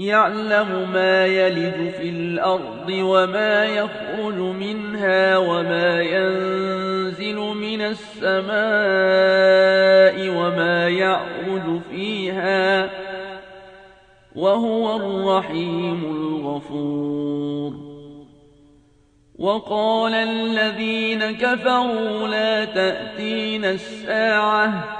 يعلم ما يلد في الأرض وما يخرج منها وما ينزل من السماء وما يعرج فيها وهو الرحيم الغفور. وقال الذين كفروا لا تأتين الساعة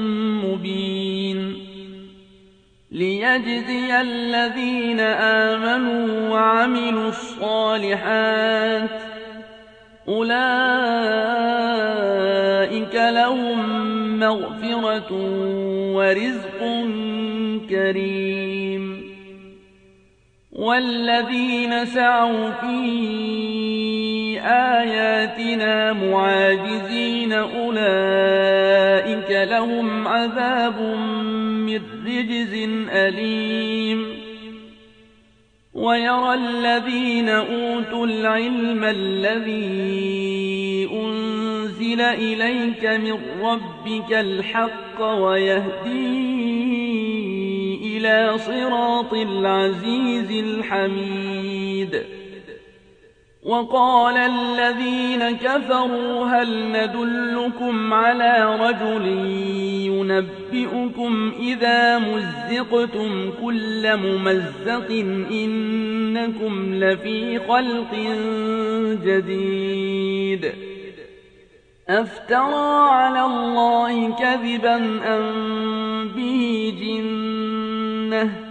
ليجزي الذين آمنوا وعملوا الصالحات أولئك لهم مغفرة ورزق كريم والذين سعوا في آياتنا معاجزين أولئك لهم عذاب من رجز أليم. ويرى الذين أوتوا العلم الذي أنزل إليك من ربك الحق ويهدي إلى صراط العزيز الحميد. وقال الذين كفروا هل ندلكم على رجل ينبئكم إذا مزقتم كل ممزق إنكم لفي خلق جديد أفترى على الله كذبا أم به جنة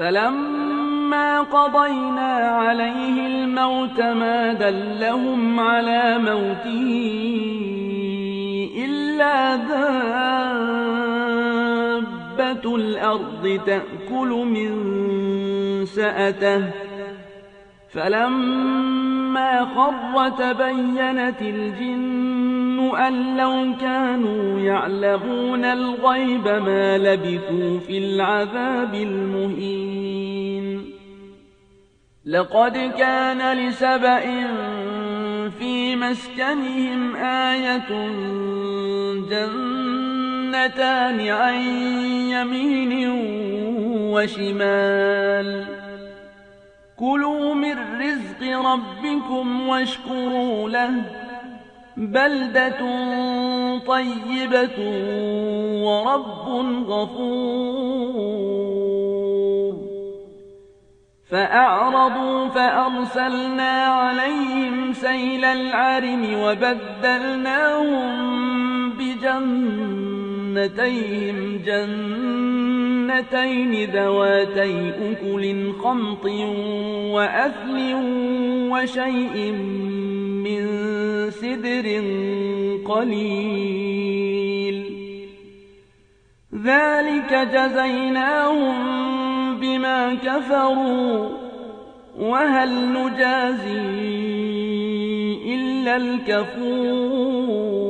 فلما قضينا عليه الموت ما دلهم على موته إلا دابة الأرض تأكل من سأته. فلما خر تبينت الجن أن لو كانوا يعلمون الغيب ما لبثوا في العذاب المهين. لقد كان لسبأ في مسكنهم آية جنتان عن يمين وشمال. كلوا من رزق ربكم واشكروا له بلدة طيبة ورب غفور فأعرضوا فأرسلنا عليهم سيل العرم وبدلناهم بجنتيهم جنتين ذواتي أكل خمط وأثل وشيء من سدر قليل. ذلك جزيناهم بما كفروا وهل نجازي إلا الكفور.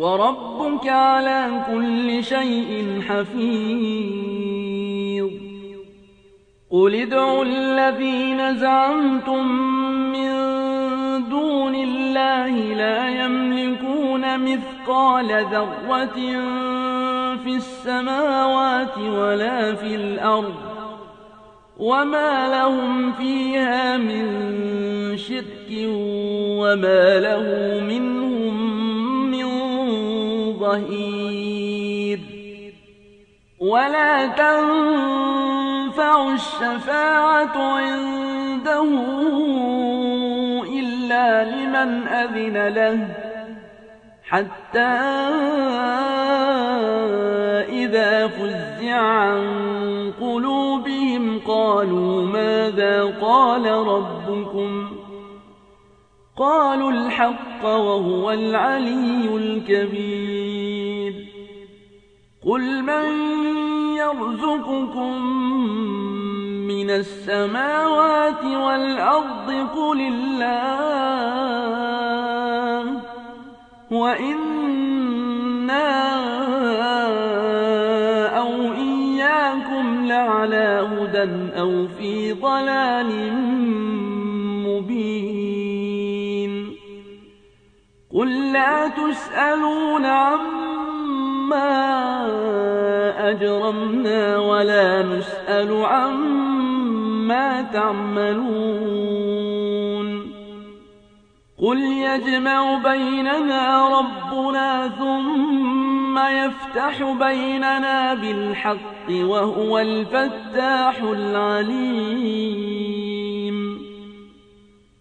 وربك على كل شيء حفيظ. قل ادعوا الذين زعمتم من دون الله لا يملكون مثقال ذرة في السماوات ولا في الأرض وما لهم فيها من شرك وما له منهم من ظهير ولا تنفع الشفاعة عنده إلا لمن أذن له حتى إذا فزع عن قلوبهم قالوا ماذا قال ربكم؟ قالوا الحق وهو العلي الكبير. قل من يرزقكم من السماوات والأرض قل الله وإنا أو إياكم لعلى هدى أو في ضلال قل لا تسألون عما أجرمنا ولا نسأل عما تعملون قل يجمع بيننا ربنا ثم يفتح بيننا بالحق وهو الفتاح العليم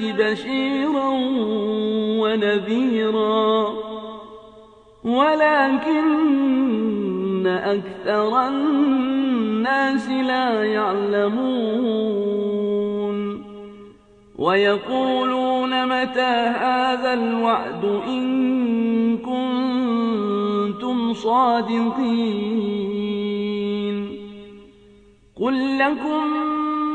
بشيرا ونذيرا. ولكن أكثر الناس لا يعلمون. ويقولون متى هذا الوعد إن كنتم صادقين. قل لكم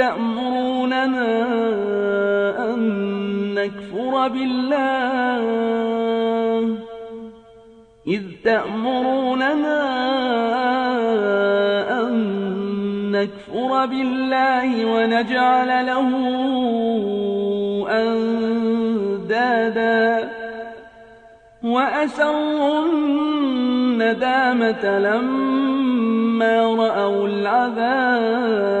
إذ تأمروننا أن نكفر بالله؟ إذ تأمروننا أن نكفر بالله ونجعل له أندادا؟ وأسروا الندامة لما رأوا العذاب.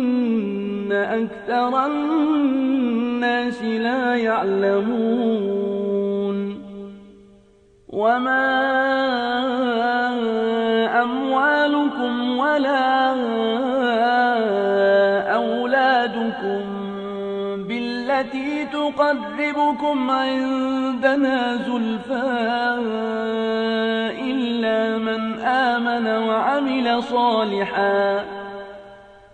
أكثر الناس لا يعلمون وما أموالكم ولا أولادكم بالتي تقربكم عندنا زلفى إلا من آمن وعمل صالحا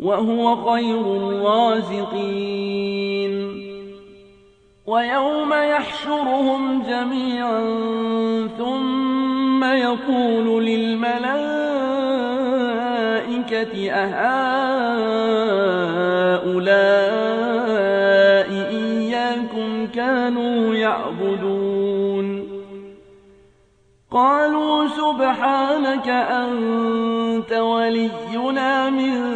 وهو خير الرازقين. ويوم يحشرهم جميعا ثم يقول للملائكة أهؤلاء إياكم كانوا يعبدون. قالوا سبحانك أنت ولينا من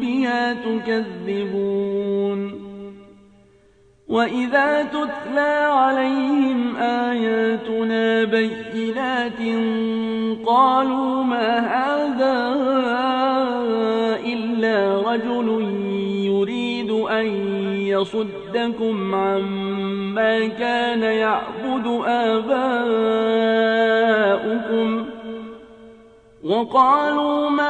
بها تكذبون وإذا تتلى عليهم آياتنا بينات قالوا ما هذا إلا رجل يريد أن يصدكم عما كان يعبد آباؤكم وقالوا ما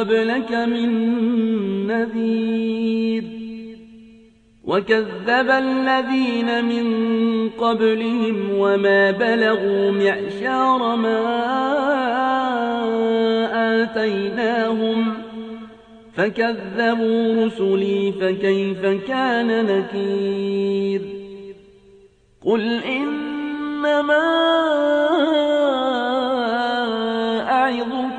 قبلك من نذير وكذب الذين من قبلهم وما بلغوا معشار ما آتيناهم فكذبوا رسلي فكيف كان نكير قل إنما أعظكم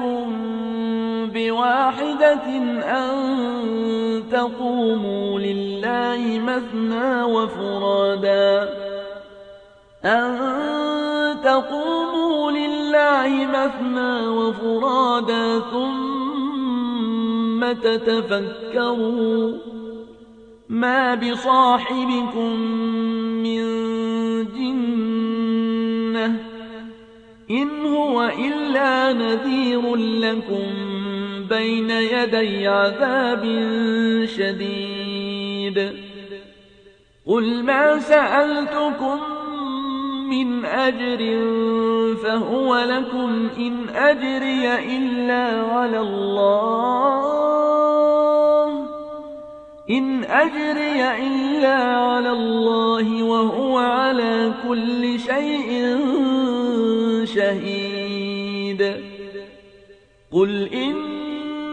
بواحدة أن تقوموا لله مثنى وفرادا أن تقوموا لله مثنى وفرادا ثم تتفكروا ما بصاحبكم من جنة إن هو إلا نذير لكم بين يدي عذاب شديد. قل ما سألتكم من أجر فهو لكم إن أجري إلا على الله. إن أجري إلا على الله وهو على كل شيء شهيد. قل إن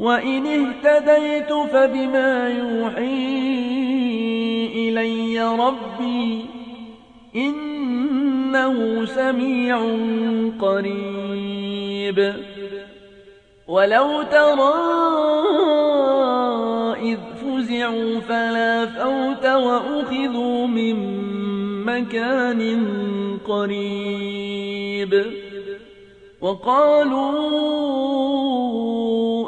وإن اهتديت فبما يوحي إلي ربي إنه سميع قريب. ولو ترى إذ فزعوا فلا فوت وأخذوا من مكان قريب. وقالوا